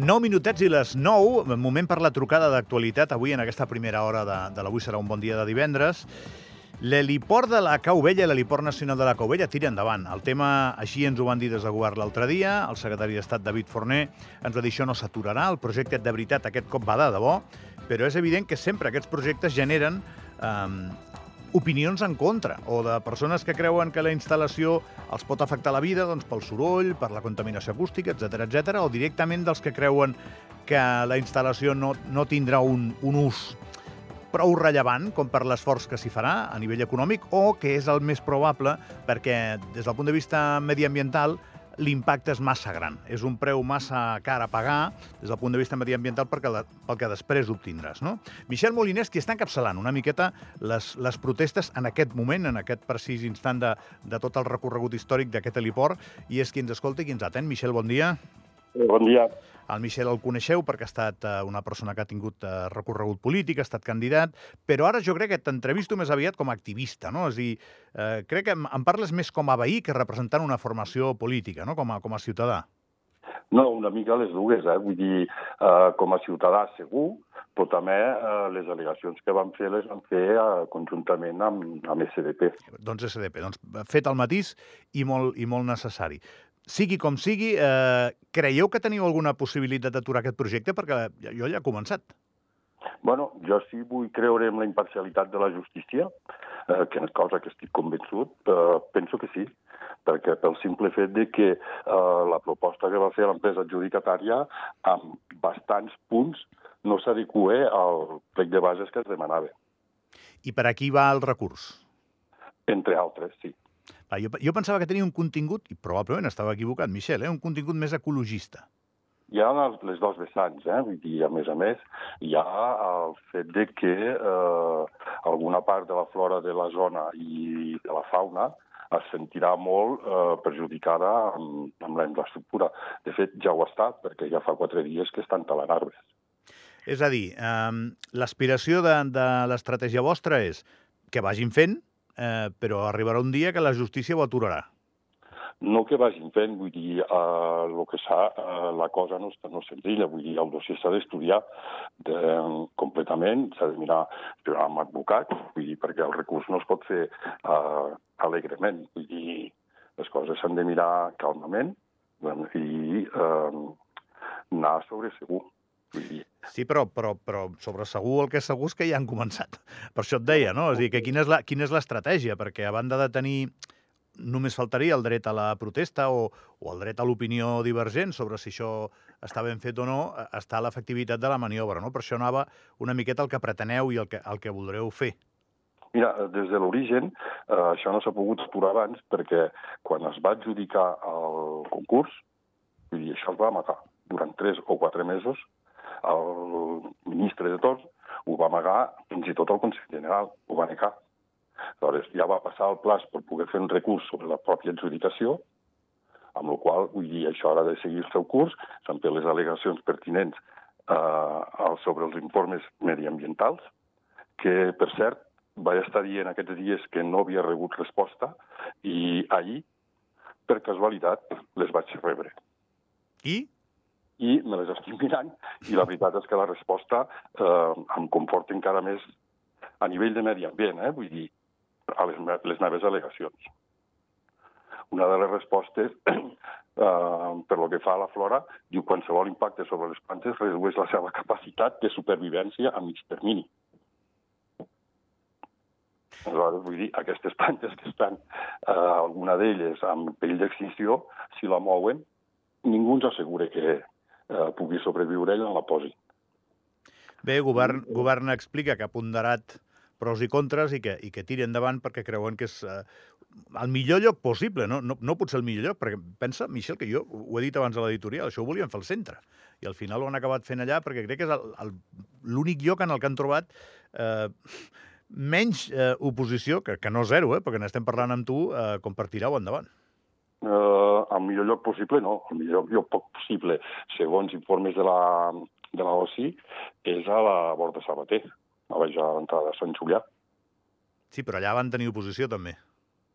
9 minutets i les 9, moment per la trucada d'actualitat avui en aquesta primera hora de, de l'Avui serà un bon dia de divendres. L'heliport de la Cauvella, l'heliport nacional de la Cauvella, tira endavant. El tema, així ens ho van dir des de govern l'altre dia, el secretari d'Estat David Forner ens va dir això no s'aturarà, el projecte de veritat aquest cop va de debò, però és evident que sempre aquests projectes generen eh, opinions en contra o de persones que creuen que la instal·lació els pot afectar la vida doncs, pel soroll, per la contaminació acústica, etc etc, o directament dels que creuen que la instal·lació no, no tindrà un, un ús prou rellevant com per l'esforç que s'hi farà a nivell econòmic o que és el més probable perquè des del punt de vista mediambiental l'impacte és massa gran. És un preu massa car a pagar des del punt de vista mediambiental perquè, pel que després obtindràs. No? Michel Molinés, qui està encapçalant una miqueta les, les protestes en aquest moment, en aquest precís instant de, de tot el recorregut històric d'aquest heliport, i és qui ens escolta i qui ens atén. Michel, bon dia. Bon dia. El Michel el coneixeu perquè ha estat eh, una persona que ha tingut eh, recorregut polític, ha estat candidat, però ara jo crec que t'entrevisto més aviat com a activista, no? És a dir, eh, crec que em parles més com a veí que representant una formació política, no? Com a, com a ciutadà. No, una mica les dues, eh? Vull dir, eh, com a ciutadà segur, però també eh, les al·legacions que van fer les van fer eh, conjuntament amb, amb SDP. Doncs SDP, doncs fet el matís i molt, i molt necessari sigui com sigui, eh, creieu que teniu alguna possibilitat d'aturar aquest projecte? Perquè jo ja he començat. Bueno, jo sí vull creure en la imparcialitat de la justícia, eh, que és cosa que estic convençut, eh, penso que sí, perquè pel simple fet de que eh, la proposta que va fer l'empresa adjudicatària amb bastants punts no s'adequa al plec de bases que es demanava. I per aquí va el recurs? Entre altres, sí. Va, jo, jo pensava que tenia un contingut, i probablement estava equivocat, Michel, eh, un contingut més ecologista. Hi ha les dos vessants, eh? Vull dir, a més a més, hi ha el fet de que eh, alguna part de la flora de la zona i de la fauna es sentirà molt eh, perjudicada amb, amb la infraestructura. De fet, ja ho ha estat, perquè ja fa quatre dies que estan talant arbres. És a dir, eh, l'aspiració de, de l'estratègia vostra és que vagin fent, eh, però arribarà un dia que la justícia ho aturarà. No que vagin fent, vull dir, eh, el que s'ha, eh, la cosa no, està, no és senzilla, vull dir, el dossier s'ha d'estudiar de, completament, s'ha de mirar amb advocat, vull dir, perquè el recurs no es pot fer eh, alegrement, vull dir, les coses s'han de mirar calmament i eh, anar sobre segur. Vull dir, Sí, però, però, però sobre segur el que és segur és que ja han començat. Per això et deia, no? És a dir, que quina és, l'estratègia? Perquè a banda de tenir només faltaria el dret a la protesta o, o el dret a l'opinió divergent sobre si això està ben fet o no, eh, està l'efectivitat de la maniobra, no? Per això anava una miqueta el que preteneu i el que, el que voldreu fer. Mira, des de l'origen, eh, això no s'ha pogut aturar abans perquè quan es va adjudicar el concurs, dir, això es va amagar durant tres o quatre mesos el ministre de tots ho va amagar, fins i tot el Consell General ho va negar. Aleshores, ja va passar el plaç per poder fer un recurs sobre la pròpia adjudicació, amb la qual, vull dir, això ara de seguir el seu curs, s'han fet les al·legacions pertinents eh, sobre els informes mediambientals, que, per cert, vaig estar dient aquests dies que no havia rebut resposta i ahir, per casualitat, les vaig rebre. I? I me les estic mirant i la veritat és que la resposta eh, em comporta encara més a nivell de medi ambient, eh? vull dir, a les, les meves al·legacions. Una de les respostes, eh, per lo que fa a la flora, diu qualsevol impacte sobre les plantes redueix la seva capacitat de supervivència a mig termini. Aleshores, vull dir, aquestes plantes que estan, eh, alguna d'elles amb perill d'extinció, si la mouen, ningú ens assegura que, eh, pugui sobreviure ell en la posi. Bé, govern, govern explica que ha ponderat pros i contres i que, i que tiri endavant perquè creuen que és eh, el millor lloc possible, no? No, no pot ser el millor lloc, perquè pensa, Michel, que jo ho he dit abans a l'editorial, això ho volien fer al centre, i al final ho han acabat fent allà perquè crec que és l'únic lloc en el que han trobat eh, menys eh, oposició, que, que no zero, eh, perquè n'estem parlant amb tu, eh, com per tirar-ho endavant eh, al millor lloc possible, no, al millor lloc possible, segons informes de la, de la OSI, és a la Borda Sabater, a la l'entrada de Sant Julià. Sí, però allà van tenir oposició, també.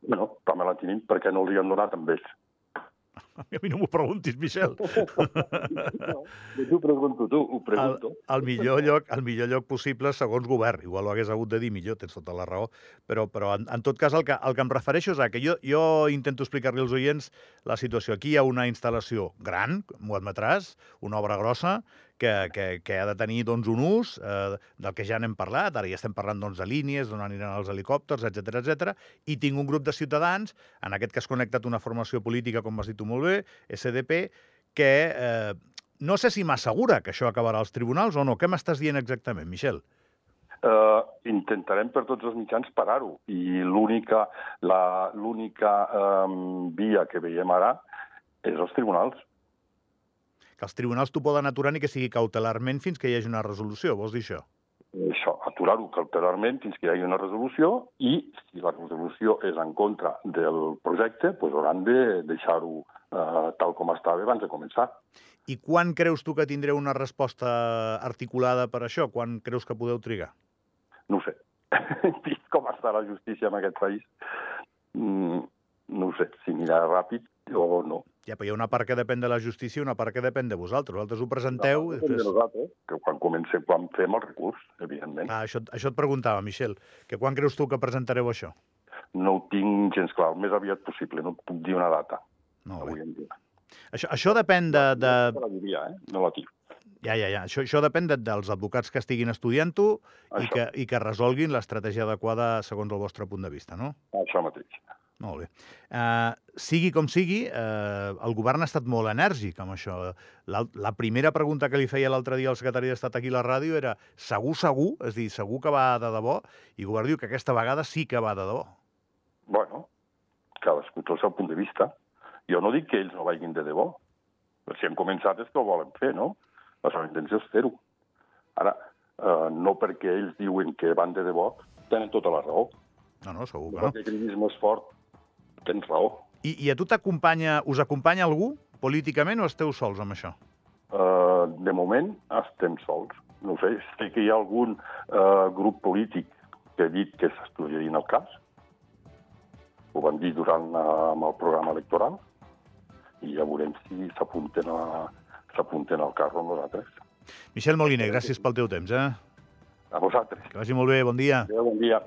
Bueno, també la tenim perquè no els hi han donat amb ells. A mi no m'ho preguntis, Michel. No, jo pregunto tu, ho El, pregunto. el, millor lloc, el millor lloc possible segons govern. Igual ho hagués hagut de dir millor, tens tota la raó. Però, però en, en tot cas, el que, el que em refereixo és a que jo, jo intento explicar-li als oients la situació. Aquí hi ha una instal·lació gran, m'ho admetràs, una obra grossa, que, que, que ha de tenir doncs, un ús eh, del que ja n'hem parlat, ara ja estem parlant doncs, de línies, d'on aniran els helicòpters, etc etc. i tinc un grup de ciutadans, en aquest cas connectat una formació política, com has dit tu molt bé, SDP, que eh, no sé si m'assegura que això acabarà als tribunals o no. Què m'estàs dient exactament, Michel? Uh, intentarem per tots els mitjans parar-ho i l'única um, via que veiem ara és els tribunals. Que els tribunals t'ho poden aturar ni que sigui cautelarment fins que hi hagi una resolució, vols dir això? Això, aturar-ho cautelarment fins que hi hagi una resolució i si la resolució és en contra del projecte, doncs hauran de deixar-ho uh, tal com estava abans de començar. I quan creus tu que tindreu una resposta articulada per això? Quan creus que podeu trigar? No sé. Vist com està la justícia en aquest país, mm, no ho sé, si anirà ràpid o no. Ja, però hi ha una part que depèn de la justícia i una part que depèn de vosaltres. Vosaltres ho presenteu... i Depèn de després... nosaltres, que quan comencem, quan fem el recurs, evidentment. Ah, això, això et preguntava, Michel, que quan creus tu que presentareu això? No ho tinc gens clar, el més aviat possible, no puc dir una data, Molt avui bé. en dia. Això, això depèn de... de... No la diria, eh? No la tinc. Ja, ja, ja. Això, això depèn de, dels advocats que estiguin estudiant-ho i que, i que resolguin l'estratègia adequada segons el vostre punt de vista, no? Això mateix. Molt bé. Uh, sigui com sigui, uh, el govern ha estat molt enèrgic amb això. La, la primera pregunta que li feia l'altre dia al secretari d'Estat aquí a la ràdio era segur, segur? És dir, segur que va de debò? I el govern diu que aquesta vegada sí que va de debò. Bueno, cadascú té el seu punt de vista. Jo no dic que ells no vagin de debò. Però si han començat és que ho volen fer, no? La seva intenció és fer-ho. Ara, eh, no perquè ells diuen que van de debò, tenen tota la raó. No, no, segur que no. Perquè el criticisme és fort, tens raó. I, i a tu t'acompanya, us acompanya algú políticament o esteu sols amb això? Uh, de moment estem sols. No sé, sé que hi ha algun uh, grup polític que ha dit que s'estudiarien el cas. Ho van dir durant uh, amb el programa electoral i ja veurem si s'apunten al carro amb nosaltres. Michel Moliner, gràcies pel teu temps, eh? A vosaltres. Que vagi molt bé, bon dia. Adéu, bon dia.